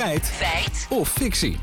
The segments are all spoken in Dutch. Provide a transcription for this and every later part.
Feit. Feit. Of fictie.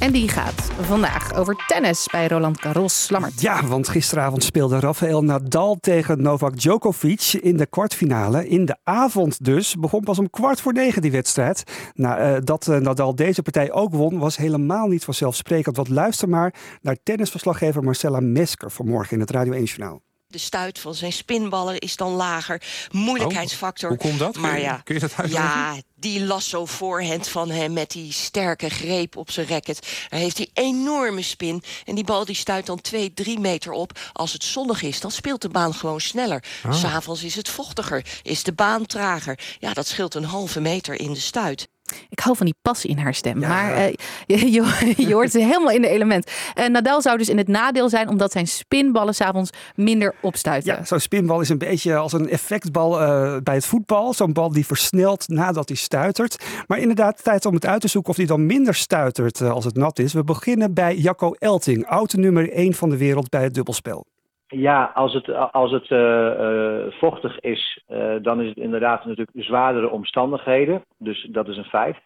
En die gaat vandaag over tennis bij Roland Garros. Lammert. Ja, want gisteravond speelde Rafael Nadal tegen Novak Djokovic in de kwartfinale. In de avond dus. Begon pas om kwart voor negen die wedstrijd. Nou, uh, dat uh, Nadal deze partij ook won was helemaal niet vanzelfsprekend. Want luister maar naar tennisverslaggever Marcella Mesker vanmorgen in het Radio 1 Journaal. De stuit van zijn spinballen is dan lager. Moeilijkheidsfactor. Oh, hoe komt dat? Maar kun, je, ja, kun je dat uitleggen? Ja, die lasso voorhand van hem met die sterke greep op zijn racket. Daar heeft hij enorme spin. En die bal die stuit dan 2, 3 meter op. Als het zonnig is, dan speelt de baan gewoon sneller. Ah. S'avonds is het vochtiger, is de baan trager. Ja, dat scheelt een halve meter in de stuit. Ik hou van die passie in haar stem. Maar uh, je, je, je, hoort ze helemaal in de element. Uh, Nadal zou dus in het nadeel zijn omdat zijn spinballen s'avonds minder opstuiten. Ja, zo'n spinbal is een beetje als een effectbal uh, bij het voetbal. Zo'n bal die versnelt nadat hij stuitert. Maar inderdaad, tijd om het uit te zoeken of hij dan minder stuitert als het nat is. We beginnen bij Jacco Elting, oude nummer 1 van de wereld bij het dubbelspel. Ja, als het, als het uh, uh, vochtig is, uh, dan is het inderdaad natuurlijk zwaardere omstandigheden. Dus dat is een feit.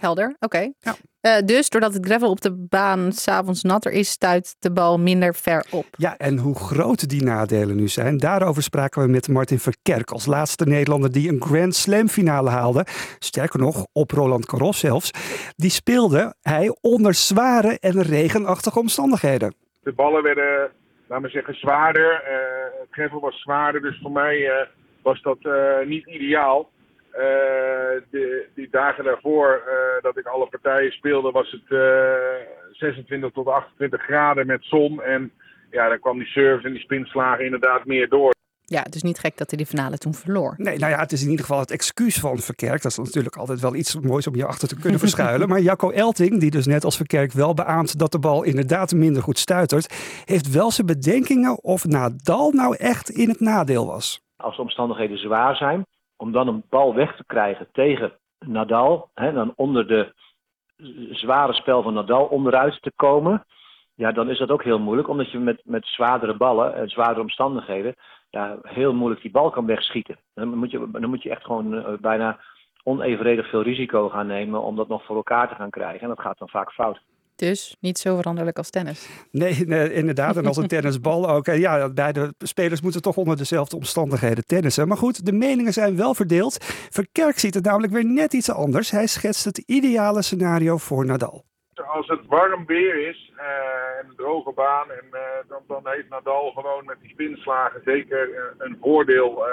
Helder, oké. Okay. Ja. dus doordat het gravel op de baan s'avonds natter is, stuit de bal minder ver op. Ja, en hoe groot die nadelen nu zijn, daarover spraken we met Martin Verkerk als laatste Nederlander die een Grand Slam finale haalde. Sterker nog, op Roland Garros zelfs. Die speelde hij onder zware en regenachtige omstandigheden. De ballen werden laat me zeggen, zwaarder. Het gravel was zwaarder, dus voor mij uh, was dat uh, niet ideaal. De, die dagen daarvoor dat ik alle partijen speelde, was het 26 tot 28 graden met zon. En ja, dan kwam die service en die spinslagen inderdaad meer door. Ja, dus niet gek dat hij de finale toen verloor. Nee, nou ja, het is in ieder geval het excuus van Verkerk. Dat is natuurlijk altijd wel iets moois om je achter te kunnen verschuilen. maar Jacco Elting, die dus net als Verkerk wel beaamt dat de bal inderdaad minder goed stuitert, heeft wel zijn bedenkingen of Nadal nou echt in het nadeel was. Als de omstandigheden zwaar zijn, om dan een bal weg te krijgen tegen Nadal, hè, dan onder de zware spel van Nadal onderuit te komen, ja, dan is dat ook heel moeilijk, omdat je met, met zwaardere ballen en zwaardere omstandigheden ja, heel moeilijk die bal kan wegschieten. Dan moet je, dan moet je echt gewoon uh, bijna onevenredig veel risico gaan nemen om dat nog voor elkaar te gaan krijgen. En dat gaat dan vaak fout. Dus niet zo veranderlijk als tennis. Nee, nee inderdaad. En als een tennisbal ook. Ja, beide spelers moeten toch onder dezelfde omstandigheden tennissen. Maar goed, de meningen zijn wel verdeeld. Verkerk ziet het namelijk weer net iets anders. Hij schetst het ideale scenario voor Nadal. Als het warm weer is uh, en een droge baan, en, uh, dan, dan, heeft Nadal gewoon met die spinslagen zeker uh, een voordeel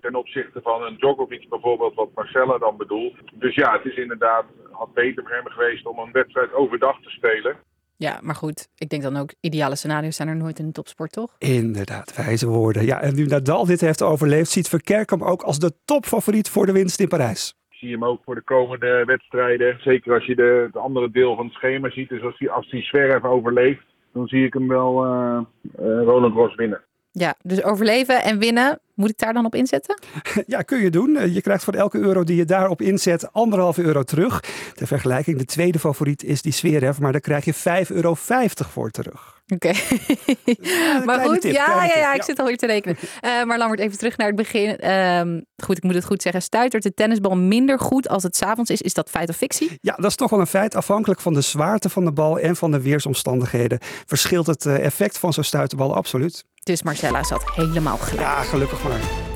ten opzichte van een Djokovic bijvoorbeeld, wat Marcella dan bedoelt. Dus ja, het is inderdaad, had beter voor hem geweest om een wedstrijd overdag te spelen. Ja, maar goed, ik denk dan ook, ideale scenario's zijn er nooit in de topsport, toch? Inderdaad, wijze woorden. Ja, en nu Nadal dit heeft overleefd, ziet Verkerk hem ook als de topfavoriet voor de winst in Parijs zie hem ook voor de komende wedstrijden. Zeker als je de, andere deel van het schema ziet. Dus als hij als die zwerf overleeft, dan zie ik hem wel uh, uh, Roland Garros winnen. Ja, dus overleven en winnen, moet ik daar dan op inzetten? Ja, kun je doen. Je krijgt voor elke euro die je daarop inzet anderhalve euro terug. Ter vergelijking, de tweede favoriet is die Zverev, maar daar krijg je 5,50 euro voor terug. Oké. Okay. Ja, maar goed, tip, ja, ja, ja, ik ja. zit alweer te rekenen. Uh, maar Lambert, even terug naar het begin. Uh, goed, ik moet het goed zeggen. Stuitert de tennisbal minder goed als het s'avonds is? Is dat feit of fictie? Ja, dat is toch wel een feit. Afhankelijk van de zwaarte van de bal en van de weersomstandigheden verschilt het effect van zo'n stuiterbal absoluut. Dus Marcella zat helemaal gelijk. Ja, gelukkig maar.